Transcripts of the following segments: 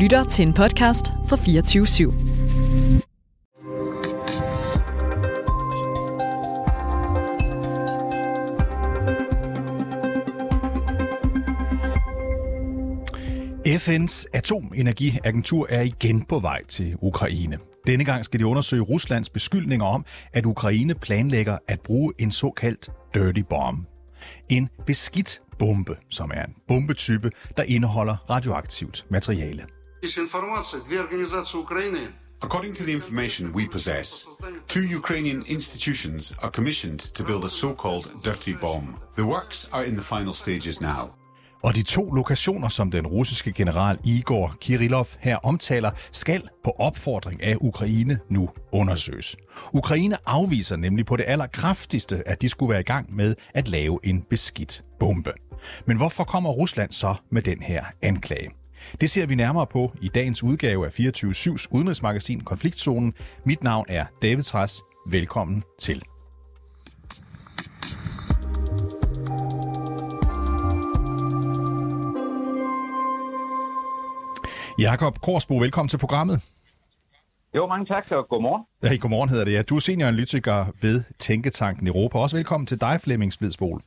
lytter til en podcast fra 24 /7. FN's atomenergiagentur er igen på vej til Ukraine. Denne gang skal de undersøge Ruslands beskyldninger om, at Ukraine planlægger at bruge en såkaldt dirty bomb. En beskidt bombe, som er en bombetype, der indeholder radioaktivt materiale. According to the information we possess, two Ukrainian institutions are commissioned to build a so-called dirty bomb. The works are in the final stages now. Og de to lokationer, som den russiske general Igor Kirillov her omtaler, skal på opfordring af Ukraine nu undersøges. Ukraine afviser nemlig på det allerkraftigste, at de skulle være i gang med at lave en beskidt bombe. Men hvorfor kommer Rusland så med den her anklage? Det ser vi nærmere på i dagens udgave af 24-7's udenrigsmagasin Konfliktzonen. Mit navn er David Træs. Velkommen til. Jakob Korsbo, velkommen til programmet. Jo, mange tak, og godmorgen. Ja, godmorgen hedder det. Ja. Du er senioranalytiker ved Tænketanken Europa. Også velkommen til dig, Flemming Splidsbol.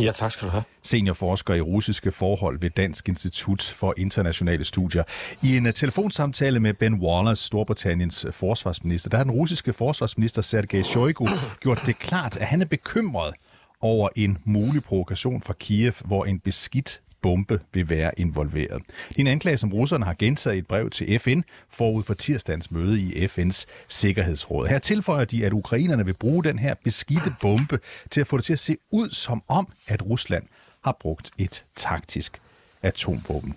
Ja, tak skal du have. Seniorforsker i russiske forhold ved Dansk Institut for Internationale Studier. I en telefonsamtale med Ben Wallace, Storbritanniens forsvarsminister, der har den russiske forsvarsminister Sergej Shoigu gjort det klart, at han er bekymret over en mulig provokation fra Kiev, hvor en beskidt bombe vil være involveret. Det er en anklage, som russerne har gentaget i et brev til FN forud for tirsdagens møde i FN's Sikkerhedsråd. Her tilføjer de, at ukrainerne vil bruge den her beskidte bombe til at få det til at se ud som om, at Rusland har brugt et taktisk atomvåben.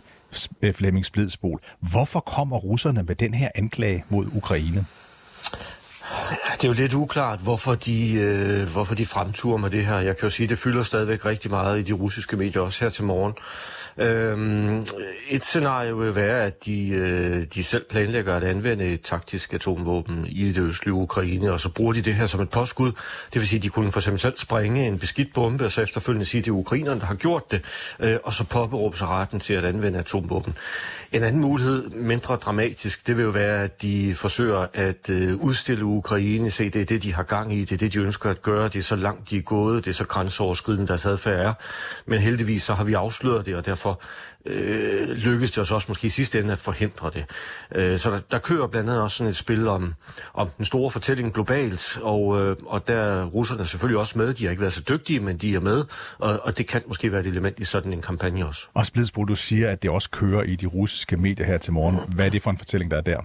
Øh, Flemming Splidsbol, hvorfor kommer russerne med den her anklage mod Ukraine? Det er jo lidt uklart, hvorfor de, øh, hvorfor de fremturer med det her. Jeg kan jo sige, at det fylder stadigvæk rigtig meget i de russiske medier, også her til morgen. Øhm, et scenarie vil være, at de, øh, de selv planlægger at anvende et taktisk atomvåben i det østlige Ukraine, og så bruger de det her som et påskud. Det vil sige, at de kunne for eksempel selv springe en beskidt bombe, og så efterfølgende sige, at det er ukrainerne, der har gjort det, øh, og så påberåbe sig retten til at anvende atomvåben. En anden mulighed, mindre dramatisk, det vil jo være, at de forsøger at øh, udstille Ukraine, se det er det, de har gang i, det er det, de ønsker at gøre, det er så langt de er gået, det er så grænseoverskridende, deres adfærd er. Men heldigvis så har vi afsløret det, og derfor øh, lykkedes det os også måske i sidste ende at forhindre det. Øh, så der, der kører blandt andet også sådan et spil om, om den store fortælling globalt, og, øh, og der er russerne selvfølgelig også med. De har ikke været så dygtige, men de er med, og, og det kan måske være et element i sådan en kampagne også. Og Splidsbro, du siger, at det også kører i de russiske medier her til morgen. Hvad er det for en fortælling, der er der?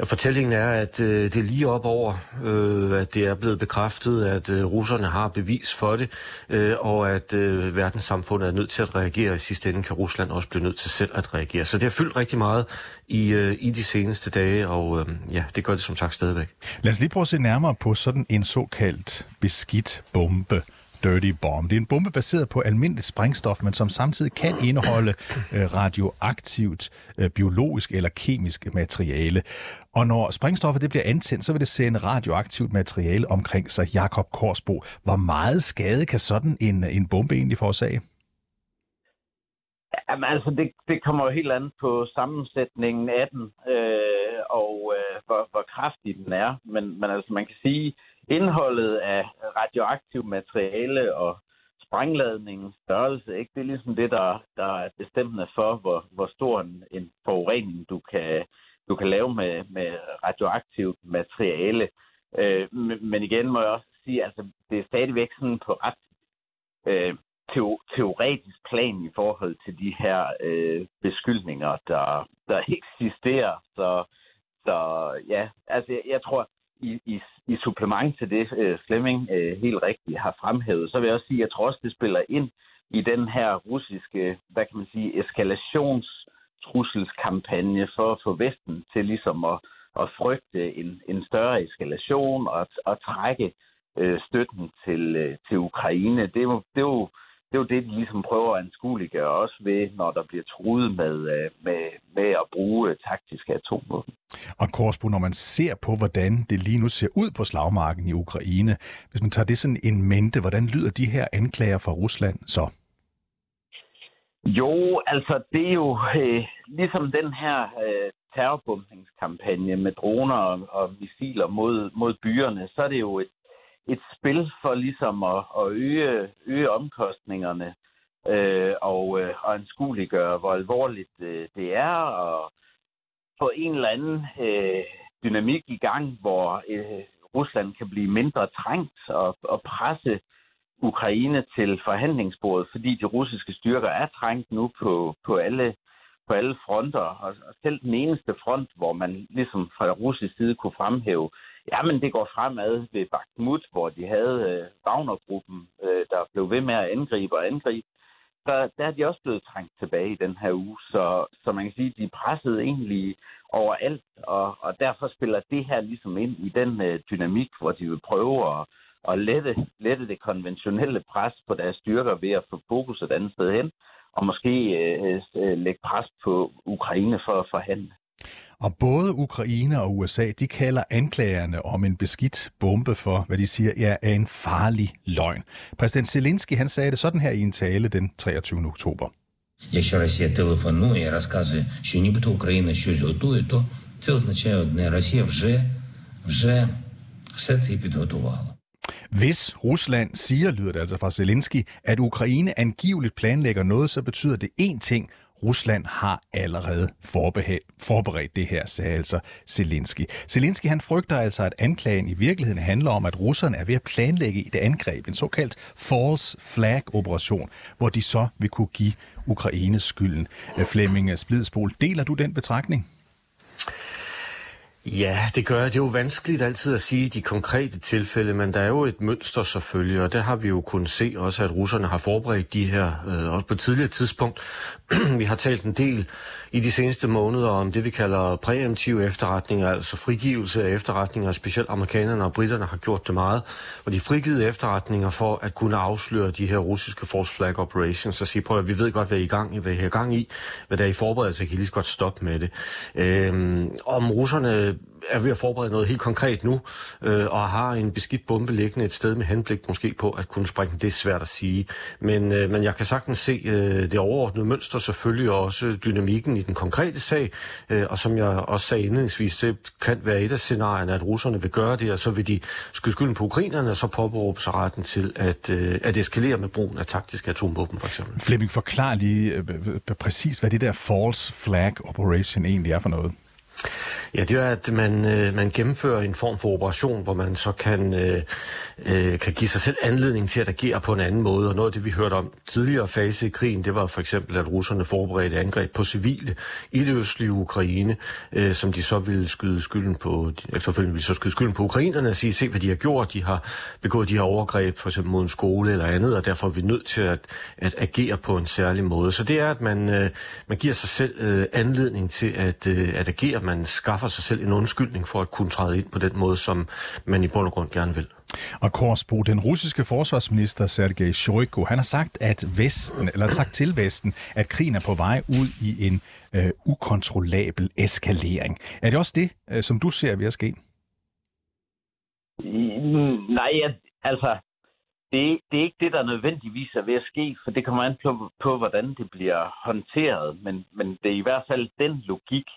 Ja, fortællingen er, at øh, det er lige op over, øh, at det er blevet bekræftet, at øh, russerne har bevis for det, øh, og at øh, verdenssamfundet er nødt til at reagere. I sidste ende kan Rusland også blive nødt til selv at reagere. Så det har fyldt rigtig meget i, øh, i de seneste dage, og øh, ja, det gør det som sagt stadigvæk. Lad os lige prøve at se nærmere på sådan en såkaldt beskidt bombe. Dirty Bomb. Det er en bombe baseret på almindeligt sprængstof, men som samtidig kan indeholde øh, radioaktivt, øh, biologisk eller kemisk materiale. Og når sprængstoffet det bliver antændt, så vil det sende radioaktivt materiale omkring sig. Jakob Korsbo, hvor meget skade kan sådan en, en bombe egentlig forårsage? Jamen altså, det, det kommer jo helt an på sammensætningen af den, øh, og øh, hvor, hvor kraftig den er. Men, men altså, man kan sige, indholdet af radioaktivt materiale og sprængladningens størrelse, ikke? det er ligesom det, der, der er bestemmende for, hvor, hvor stor en, en forurening du kan, du kan lave med, med radioaktivt materiale. Øh, men igen må jeg også sige, altså det er stadigvæk sådan på ret øh, teoretisk plan i forhold til de her øh, beskyldninger, der, der eksisterer. Så, så ja, altså jeg, jeg tror, i, i, i supplement til det, øh, Flemming øh, helt rigtigt har fremhævet, så vil jeg også sige, at jeg tror også, det spiller ind i den her russiske, hvad kan man sige, eskalationstrusselskampagne for at få Vesten til ligesom at, at frygte en, en større eskalation og at trække øh, støtten til, øh, til Ukraine. Det er jo, det er jo det er jo det, de ligesom prøver at anskueliggøre også ved, når der bliver truet med, øh, med, med at bruge taktiske atomvåben. Og Korsbo, når man ser på, hvordan det lige nu ser ud på slagmarken i Ukraine, hvis man tager det sådan en mente, hvordan lyder de her anklager fra Rusland så? Jo, altså det er jo øh, ligesom den her øh, terrorbombningskampagne med droner og, og missiler mod, mod byerne, så er det jo et, et spil for ligesom at, at øge, øge omkostningerne øh, og, øh, og anskueliggøre, hvor alvorligt øh, det er, og få en eller anden øh, dynamik i gang, hvor øh, Rusland kan blive mindre trængt og, og presse Ukraine til forhandlingsbordet, fordi de russiske styrker er trængt nu på, på alle på alle fronter, og, og selv den eneste front, hvor man ligesom fra russisk side kunne fremhæve, jamen det går fremad ved Bakhmut, hvor de havde øh, Wagner-gruppen, øh, der blev ved med at angribe og angribe, så der er de også blevet trængt tilbage i den her uge. Så, så man kan sige, at de pressede egentlig overalt, og, og derfor spiller det her ligesom ind i den øh, dynamik, hvor de vil prøve at, at lette, lette det konventionelle pres på deres styrker ved at få fokus et andet sted hen, og måske øh, øh, lægge pres på Ukraine for at forhandle. Og både Ukraine og USA, de kalder anklagerne om en beskidt bombe for, hvad de siger, ja, er en farlig løgn. Præsident Zelensky, han sagde det sådan her i en tale den 23. oktober. Якщо Росія телефонує і розказує, що нібито Україна щось готує, то це означає одне: Росія вже, вже все це підготувала. Hvis Rusland siger, lyder det altså fra Zelensky, at Ukraine angiveligt planlægger noget, så betyder det én ting. Rusland har allerede forberedt det her, sagde altså Zelensky. Zelensky han frygter altså, at anklagen i virkeligheden handler om, at russerne er ved at planlægge et angreb, en såkaldt false flag operation, hvor de så vil kunne give Ukraines skylden. Øh, Flemming Splidsbol, deler du den betragtning? Ja, det gør det. er jo vanskeligt altid at sige de konkrete tilfælde, men der er jo et mønster selvfølgelig, og det har vi jo kunnet se også, at russerne har forberedt de her, øh, også på et tidligere tidspunkt. vi har talt en del i de seneste måneder om det, vi kalder præemptive efterretninger, altså frigivelse af efterretninger, specielt amerikanerne og britterne har gjort det meget, og de frigivet efterretninger for at kunne afsløre de her russiske force flag operations og sige, prøv at vi ved godt, hvad I er i gang i, hvad I er i gang i, hvad der er i forberedelse, kan I lige så godt stoppe med det. Øh, om russerne er ved at forberede noget helt konkret nu, øh, og har en beskidt bombe liggende et sted med henblik måske på at kunne springe. Det er svært at sige. Men, øh, men jeg kan sagtens se øh, det overordnede mønster, selvfølgelig også dynamikken i den konkrete sag. Øh, og som jeg også sagde indledningsvis, det kan være et af scenarierne, at russerne vil gøre det, og så vil de skyde skylden på ukrainerne, og så påberåbe sig retten til at, øh, at eskalere med brugen af taktiske atomvåben, for eksempel. Flemming, forklar lige øh, præcis, hvad det der false flag operation egentlig er for noget. Ja, det er, at man, øh, man gennemfører en form for operation, hvor man så kan, øh, øh, kan give sig selv anledning til at agere på en anden måde. Og noget af det, vi hørte om tidligere fase i krigen, det var for eksempel, at russerne forberedte angreb på civile i det østlige Ukraine, øh, som de så ville skyde skylden på, efterfølgende ville så skyde skylden på ukrainerne og sige, se hvad de har gjort, de har begået de her overgreb, for eksempel mod en skole eller andet, og derfor er vi nødt til at, at agere på en særlig måde. Så det er, at man, øh, man giver sig selv øh, anledning til at, øh, at agere, man skaffer sig selv en undskyldning for at kunne træde ind på den måde, som man i bund og grund gerne vil. Og Korsbo, den russiske forsvarsminister Sergej Shoigu, han har sagt, at Vesten, eller sagt til Vesten, at krigen er på vej ud i en øh, ukontrollabel eskalering. Er det også det, øh, som du ser ved at ske? Nej, altså, det, det er ikke det, der nødvendigvis er ved at ske, for det kommer an på, på hvordan det bliver håndteret. Men, men det er i hvert fald den logik,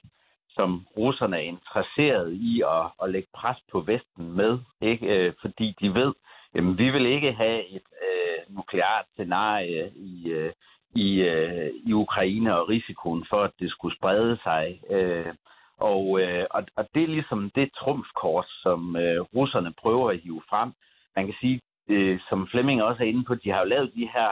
som russerne er interesseret i at, at lægge pres på Vesten med, ikke? Øh, fordi de ved, at vi vil ikke have et øh, nukleart scenarie i, øh, i, øh, i Ukraine og risikoen for, at det skulle sprede sig. Øh, og, øh, og, og det er ligesom det trumfkort, som øh, russerne prøver at hive frem. Man kan sige, øh, som Flemming også er inde på, de har jo lavet de her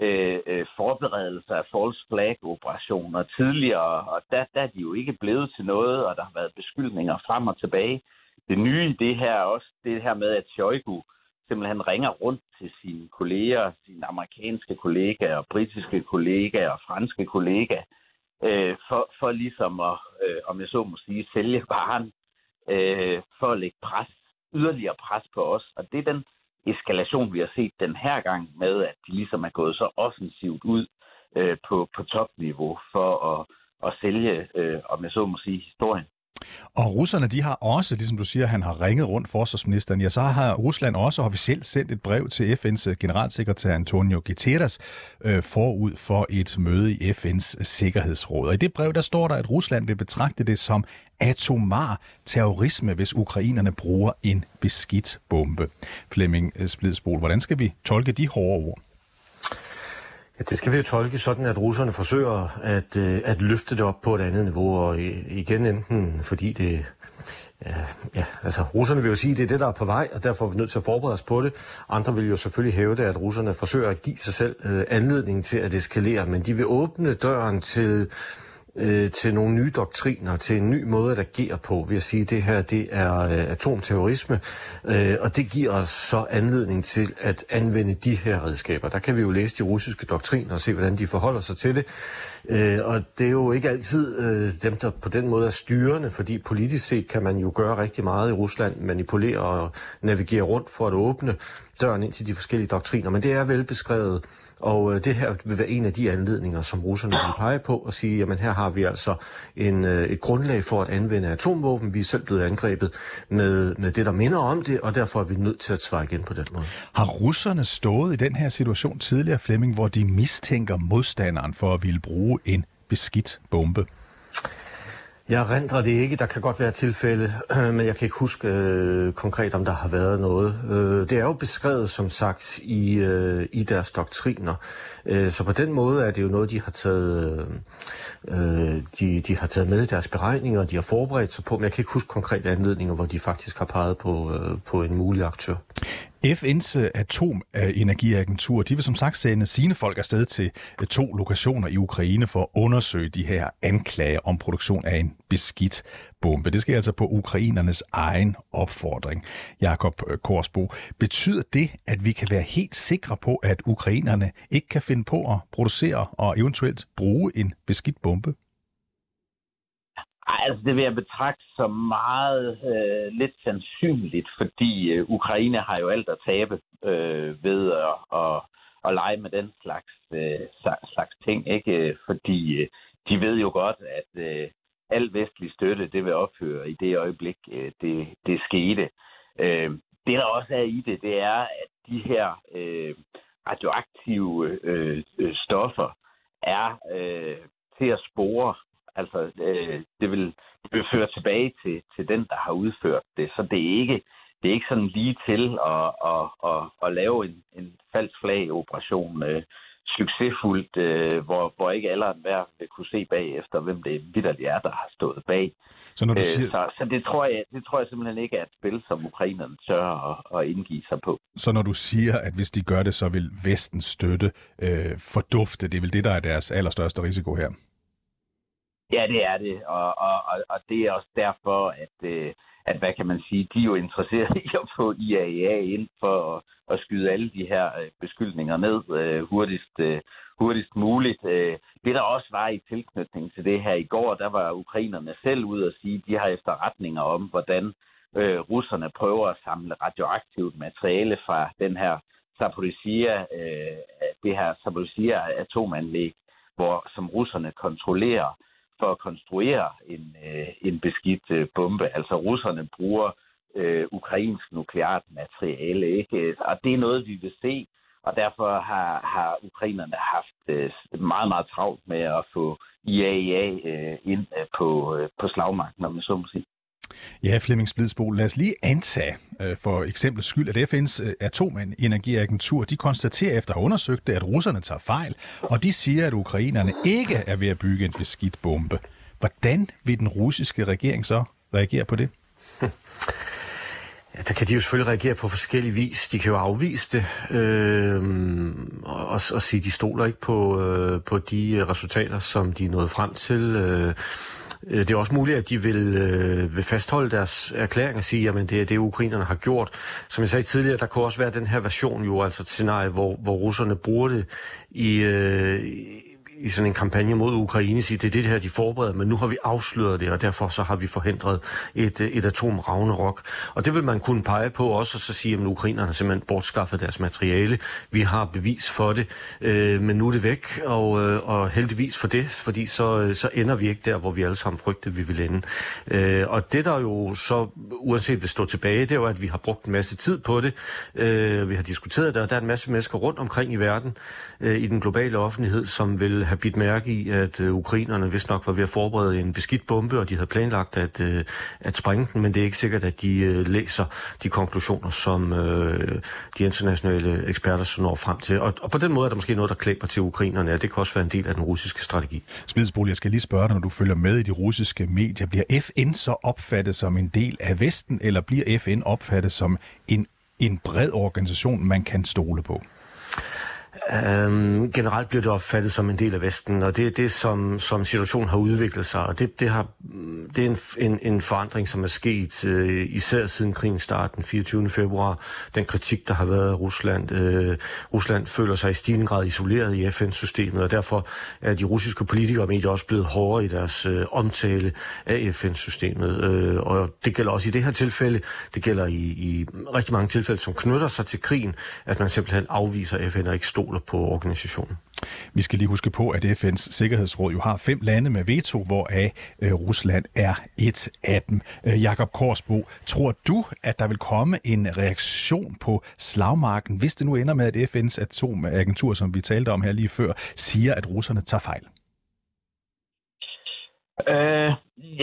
Øh, øh, forberedelser af false flag-operationer tidligere, og der, der er de jo ikke blevet til noget, og der har været beskyldninger frem og tilbage. Det nye i det her er også det her med, at Shoigu simpelthen ringer rundt til sine kolleger, sine amerikanske kollegaer, og britiske kollegaer og franske kollegaer, øh, for, for ligesom at, øh, om jeg så må sige, sælge varen, øh, for at lægge pres, yderligere pres på os. Og det er den eskalation, vi har set den her gang med, at de ligesom er gået så offensivt ud øh, på, på topniveau for at, at sælge, øh, om jeg så må sige, historien. Og russerne, de har også, ligesom du siger, han har ringet rundt forsvarsministeren, ja, så har Rusland også officielt sendt et brev til FN's øh, generalsekretær Antonio Guterres øh, forud for et møde i FN's øh, Sikkerhedsråd. Og i det brev, der står der, at Rusland vil betragte det som atomar terrorisme, hvis ukrainerne bruger en beskidt bombe. Flemming øh, Splidsbol, hvordan skal vi tolke de hårde ord? Ja, det skal vi jo tolke sådan, at russerne forsøger at, øh, at løfte det op på et andet niveau, og igen enten fordi det Ja, ja, altså russerne vil jo sige, at det er det, der er på vej, og derfor er vi nødt til at forberede os på det. Andre vil jo selvfølgelig hæve det, at russerne forsøger at give sig selv øh, anledning til at eskalere, men de vil åbne døren til øh, til nogle nye doktriner, til en ny måde at agere på, vil jeg sige, det her det er øh, atomterrorisme, øh, og det giver os så anledning til at anvende de her redskaber. Der kan vi jo læse de russiske doktriner og se, hvordan de forholder sig til det, øh, og det er jo ikke altid øh, dem, der på den måde er styrende, fordi politisk set kan man jo gøre rigtig meget i Rusland, manipulere og navigere rundt for at åbne døren ind til de forskellige doktriner, men det er velbeskrevet og øh, det her vil være en af de anledninger, som russerne vil pege på og sige, jamen her har vi altså en, øh, et grundlag for at anvende atomvåben. Vi er selv blevet angrebet med, med det, der minder om det, og derfor er vi nødt til at svare igen på den måde. Har russerne stået i den her situation tidligere, Flemming, hvor de mistænker modstanderen for at ville bruge en beskidt bombe? Jeg rendrer det ikke. Der kan godt være tilfælde, men jeg kan ikke huske øh, konkret, om der har været noget. Øh, det er jo beskrevet, som sagt, i, øh, i deres doktriner. Øh, så på den måde er det jo noget, de har taget, øh, øh de, de har taget med i deres beregninger, de har forberedt sig på, men jeg kan ikke huske konkrete anledninger, hvor de faktisk har peget på, øh, på en mulig aktør. FN's øh, atomenergiagentur, de vil som sagt sende sine folk afsted til øh, to lokationer i Ukraine for at undersøge de her anklager om produktion af en beskidt bombe. Det sker altså på ukrainernes egen opfordring. Jakob øh, Korsbo, betyder det, at vi kan være helt sikre på, at ukrainerne ikke kan finde på at producere og eventuelt bruge en beskidt bombe? Ej, altså det vil jeg betragte som meget øh, lidt sandsynligt, fordi øh, Ukraine har jo alt at tabe øh, ved at, at, at lege med den slags, øh, slags ting, ikke? Fordi øh, de ved jo godt, at øh, al vestlig støtte, det vil ophøre i det øjeblik, øh, det, det skete. Øh, det der også er i det, det er, at de her øh, radioaktive øh, øh stoffer er øh, til at spore Altså, øh, det, vil, det vil føre tilbage til, til den, der har udført det. Så det er ikke, det er ikke sådan lige til at, at, at, at lave en, en falsk flag-operation øh, succesfuldt, øh, hvor, hvor ikke alle hver vil kunne se bagefter, hvem det vidderligt er, der har stået bag. Så, når du siger... øh, så, så det, tror jeg, det tror jeg simpelthen ikke er et spil, som ukrainerne tør at, at indgive sig på. Så når du siger, at hvis de gør det, så vil Vestens støtte øh, fordufte, det er vel det, der er deres allerstørste risiko her? Ja, det er det, og, og, og, og det er også derfor, at, øh, at hvad kan man sige, de er jo interesseret i at få IAEA ind for at, at skyde alle de her øh, beskyldninger ned øh, hurtigst, øh, hurtigst muligt. Øh, det der også var i tilknytning til det her i går, der var ukrainerne selv ud og sige, at de har efterretninger om, hvordan øh, russerne prøver at samle radioaktivt materiale fra den her Zaporizhia, øh, det her Zaporizhia atomanlæg, hvor som russerne kontrollerer for at konstruere en, øh, en beskidt øh, bombe. Altså russerne bruger øh, ukrainsk nukleart materiale, ikke? og det er noget, vi vil se, og derfor har, har ukrainerne haft øh, meget, meget travlt med at få IAEA øh, ind øh, på, øh, på slagmarken, om man så må sige. Ja, Flemming Splidsbo, lad os lige antage øh, for eksempel skyld, at FN's øh, atomenergiagentur, de konstaterer efter at have undersøgt det, at russerne tager fejl, og de siger, at ukrainerne ikke er ved at bygge en beskidt bombe. Hvordan vil den russiske regering så reagere på det? Ja, der kan de jo selvfølgelig reagere på forskellige vis. De kan jo afvise det øh, og, og sige, at de stoler ikke på, øh, på de øh, resultater, som de er nået frem til. Øh, øh, det er også muligt, at de vil, øh, vil fastholde deres erklæring og sige, at det er det, ukrainerne har gjort. Som jeg sagde tidligere, der kunne også være den her version jo, altså et scenarie, hvor, hvor russerne bruger det i, øh, i sådan en kampagne mod Ukraine sige, det er det her, de forbereder, men nu har vi afsløret det, og derfor så har vi forhindret et, et atom Ragnarok. Og det vil man kunne pege på også, og så sige, at ukrainerne simpelthen bortskaffet deres materiale. Vi har bevis for det, øh, men nu er det væk, og, øh, og heldigvis for det, fordi så, øh, så ender vi ikke der, hvor vi alle sammen frygtede, vi ville ende. Øh, og det der jo så, uanset vil stå tilbage, det er jo, at vi har brugt en masse tid på det. Øh, vi har diskuteret det, og der er en masse mennesker rundt omkring i verden, øh, i den globale offentlighed, som vil have bidt mærke i, at øh, ukrainerne vist nok var ved at forberede en beskidt bombe, og de havde planlagt at, øh, at sprænge den, men det er ikke sikkert, at de øh, læser de konklusioner, som øh, de internationale eksperter så når frem til. Og, og på den måde er der måske noget, der klæber til ukrainerne, og det kan også være en del af den russiske strategi. Smidsbol, jeg skal lige spørge dig, når du følger med i de russiske medier, bliver FN så opfattet som en del af Vesten, eller bliver FN opfattet som en, en bred organisation, man kan stole på? Øhm, generelt bliver det opfattet som en del af Vesten, og det er det, som, som situationen har udviklet sig, og det, det, har, det er en, en, en forandring, som er sket øh, især siden krigen starten den 24. februar. Den kritik, der har været af Rusland. Øh, Rusland føler sig i stigende grad isoleret i FN-systemet, og derfor er de russiske politikere og medier også blevet hårdere i deres øh, omtale af FN-systemet. Øh, og det gælder også i det her tilfælde, det gælder i, i rigtig mange tilfælde, som knytter sig til krigen, at man simpelthen afviser FN og ikke stoler på organisationen. Vi skal lige huske på, at FN's Sikkerhedsråd jo har fem lande med veto, hvoraf øh, Rusland er et af dem. Øh, Jakob Korsbo, tror du, at der vil komme en reaktion på slagmarken, hvis det nu ender med, at FN's atomagentur, som vi talte om her lige før, siger, at russerne tager fejl? Øh,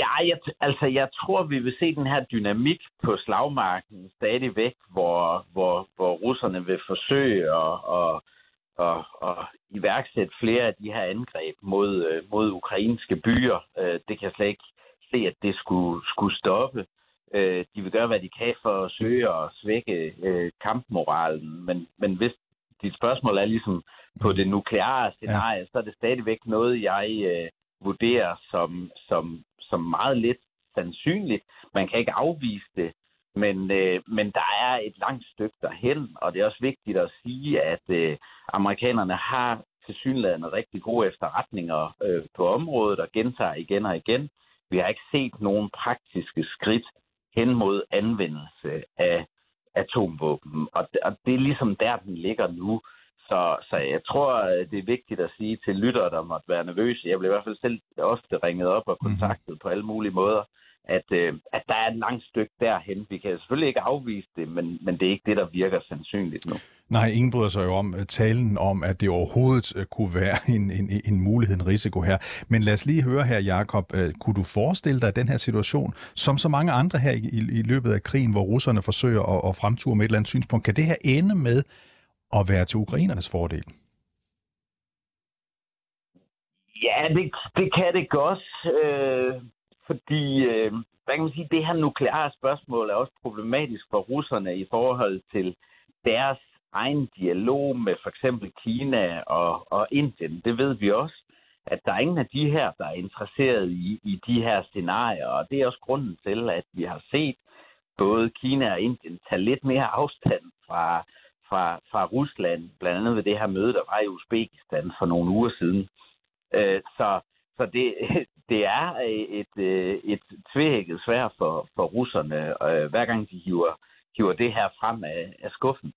ja, jeg, altså jeg tror, vi vil se den her dynamik på slagmarken stadigvæk, hvor, hvor, hvor russerne vil forsøge at, at at, at iværksætte flere af de her angreb mod, øh, mod ukrainske byer. Øh, det kan jeg slet ikke se, at det skulle, skulle stoppe. Øh, de vil gøre, hvad de kan for at søge at svække kampmoralen. Men, men hvis dit spørgsmål er ligesom på det nukleare scenarie, ja. så er det stadigvæk noget, jeg øh, vurderer som, som, som meget lidt sandsynligt. Man kan ikke afvise det, men, øh, men der er et langt stykke derhen, og det er også vigtigt at sige, at øh, amerikanerne har til synligheden rigtig gode efterretninger øh, på området og gentager igen og igen. Vi har ikke set nogen praktiske skridt hen mod anvendelse af atomvåben, og det, og det er ligesom der, den ligger nu. Så, så jeg tror, det er vigtigt at sige til lyttere, der måtte være nervøse. Jeg blev i hvert fald selv ofte ringet op og mhm. kontaktet mm. på alle mulige måder at, øh, at der er et langt stykke derhen. Vi kan selvfølgelig ikke afvise det, men, men det er ikke det, der virker sandsynligt nu. Nej, ingen bryder sig jo om uh, talen om, at det overhovedet uh, kunne være en, en, en mulighed, en risiko her. Men lad os lige høre her, Jakob. Uh, kunne du forestille dig den her situation, som så mange andre her i, i, i løbet af krigen, hvor russerne forsøger at, at fremture med et eller andet synspunkt, kan det her ende med at være til ukrainernes fordel? Ja, det, det kan det godt. Øh, fordi, øh, hvad kan man sige, det her nukleare spørgsmål er også problematisk for russerne i forhold til deres egen dialog med for eksempel Kina og, og Indien. Det ved vi også, at der er ingen af de her, der er interesseret i, i de her scenarier, og det er også grunden til, at vi har set både Kina og Indien tage lidt mere afstand fra, fra, fra Rusland, blandt andet ved det her møde, der var i Uzbekistan for nogle uger siden. Øh, så så det, det er øh, et, øh, et tvækket svær for, for russerne, øh, hver gang de hiver, hiver det her frem af, af skuffen.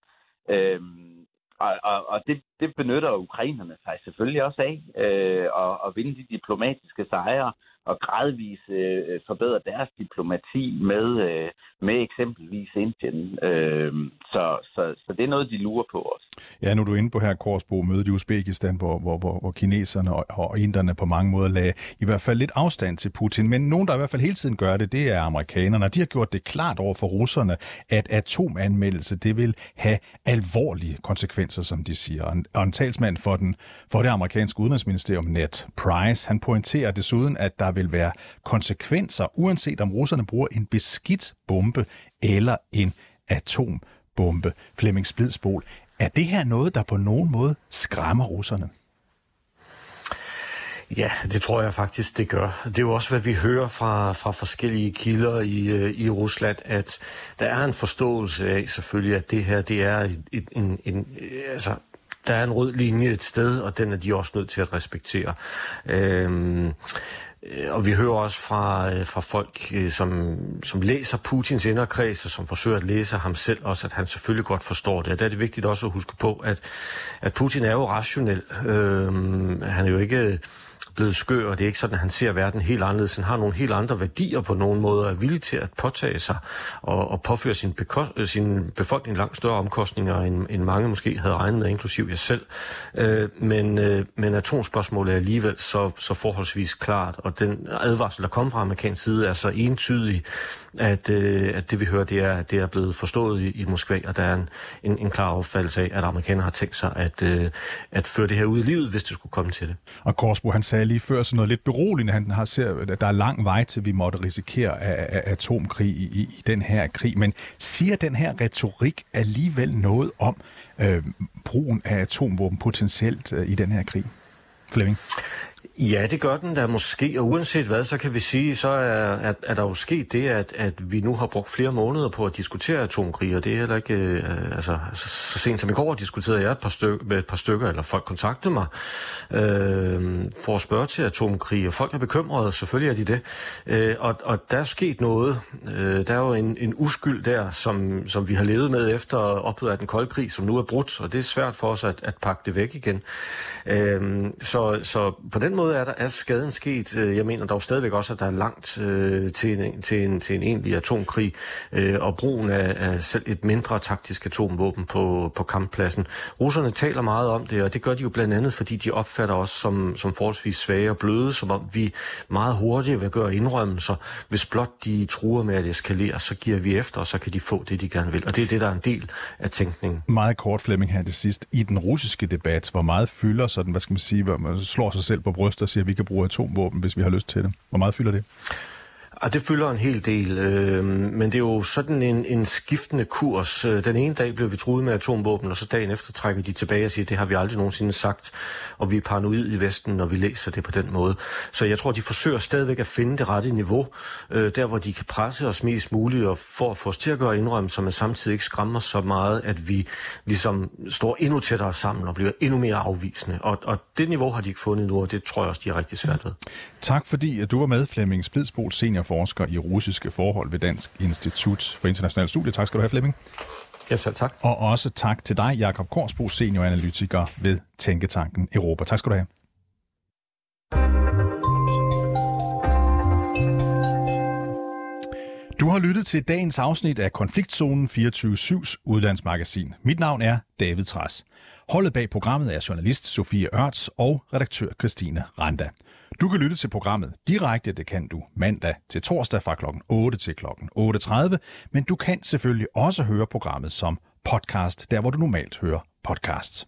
Øhm, og og, og det, det benytter ukrainerne sig selvfølgelig også af, øh, og, og vinde de diplomatiske sejre, og gradvist øh, forbedre deres diplomati med, øh, med eksempelvis Indien. Øh, så, så, så det er noget, de lurer på os. Ja, nu er du inde på her Korsbo mødet i Uzbekistan, hvor, hvor, hvor, hvor kineserne og, og inderne på mange måder lagde i hvert fald lidt afstand til Putin. Men nogen, der i hvert fald hele tiden gør det, det er amerikanerne. De har gjort det klart over for russerne, at atomanmeldelse, det vil have alvorlige konsekvenser, som de siger. Og en, og en talsmand for, den, for det amerikanske udenrigsministerium, Ned Price, han pointerer desuden, at der vil være konsekvenser, uanset om russerne bruger en beskidt bombe eller en atombombe. Flemming Splidsbol, er det her noget, der på nogen måde skræmmer russerne? Ja, det tror jeg faktisk, det gør. Det er jo også, hvad vi hører fra, fra forskellige kilder i, øh, i Rusland, at der er en forståelse af selvfølgelig, at det her det er en, en, en, altså, der er en rød linje et sted, og den er de også nødt til at respektere. Øhm, Øh, og vi hører også fra, øh, fra folk, øh, som, som læser Putins inderkreds, og som forsøger at læse ham selv også, at han selvfølgelig godt forstår det. Og der er det vigtigt også at huske på, at, at Putin er jo rationel. Øhm, han er jo ikke blevet skør, og det er ikke sådan, at han ser verden helt anderledes. Han har nogle helt andre værdier på nogen måder, er villig til at påtage sig og, og påføre sin, beko- øh, sin befolkning langt større omkostninger, end, end mange måske havde regnet med, inklusiv jeg selv. Øh, men, øh, men atomspørgsmålet er alligevel så, så forholdsvis klart, og den advarsel, der kom fra amerikansk side, er så entydig, at, øh, at det vi hører, det er, det er blevet forstået i, i Moskva, og der er en, en, en klar opfattelse af, at amerikanerne har tænkt sig at, øh, at føre det her ud i livet, hvis det skulle komme til det. Og Korsbo, han sagde lige før sådan noget lidt beroligende. Han har ser, at der er lang vej til, vi måtte risikere af, af atomkrig i, i, i den her krig. Men siger den her retorik alligevel noget om øh, brugen af atomvåben potentielt øh, i den her krig? Flemming? Ja, det gør den da måske, og uanset hvad, så kan vi sige, så er, at, er der jo sket det, at, at vi nu har brugt flere måneder på at diskutere atomkrig, og det er heller ikke, øh, altså så, så sent som i går diskuterede jeg et par styk, med et par stykker, eller folk kontaktede mig øh, for at spørge til atomkrig, og folk er bekymrede, selvfølgelig er de det, øh, og, og der er sket noget, øh, der er jo en, en uskyld der, som, som vi har levet med efter ophøret af den kolde krig, som nu er brudt, og det er svært for os at, at pakke det væk igen. Øh, så, så på den måde er, der, er skaden sket. Øh, jeg mener dog stadigvæk også, at der er langt øh, til, en, til, en, til en egentlig atomkrig, øh, og brugen af, af selv et mindre taktisk atomvåben på, på kamppladsen. Russerne taler meget om det, og det gør de jo blandt andet, fordi de opfatter os som, som forholdsvis svage og bløde, som om vi meget hurtigt vil gøre indrømmelser. Hvis blot de truer med at eskalere, så giver vi efter, og så kan de få det, de gerne vil. Og det er det, der er en del af tænkningen. Meget kort, Flemming, her til sidst. I den russiske debat, hvor meget fylder sådan, hvad skal man sige, hvor man slår sig selv på brystet der siger, at vi kan bruge atomvåben, hvis vi har lyst til det. Hvor meget fylder det? Og det fylder en hel del, øh, men det er jo sådan en, en skiftende kurs. Øh, den ene dag bliver vi truet med atomvåben, og så dagen efter trækker de tilbage og siger, det har vi aldrig nogensinde sagt, og vi er paranoid i Vesten, når vi læser det på den måde. Så jeg tror, de forsøger stadigvæk at finde det rette niveau, øh, der hvor de kan presse os mest muligt, og for at få os til at gøre indrømmelser, men samtidig ikke skræmmer så meget, at vi ligesom står endnu tættere sammen og bliver endnu mere afvisende. Og, og det niveau har de ikke fundet nu, og det tror jeg også, de er rigtig svært ved. Tak fordi at du var med, Flemming Splidsbol, seniorforsker i russiske forhold ved Dansk Institut for International Studie. Tak skal du have, Flemming. Ja, selv tak. Og også tak til dig, Jakob Korsbo, senioranalytiker ved Tænketanken Europa. Tak skal du have. Du har lyttet til dagens afsnit af Konfliktzonen 24-7's udlandsmagasin. Mit navn er David Træs. Holdet bag programmet er journalist Sofie Ørts og redaktør Christine Randa. Du kan lytte til programmet direkte, det kan du mandag til torsdag fra kl. 8 til kl. 8.30, men du kan selvfølgelig også høre programmet som podcast, der hvor du normalt hører podcasts.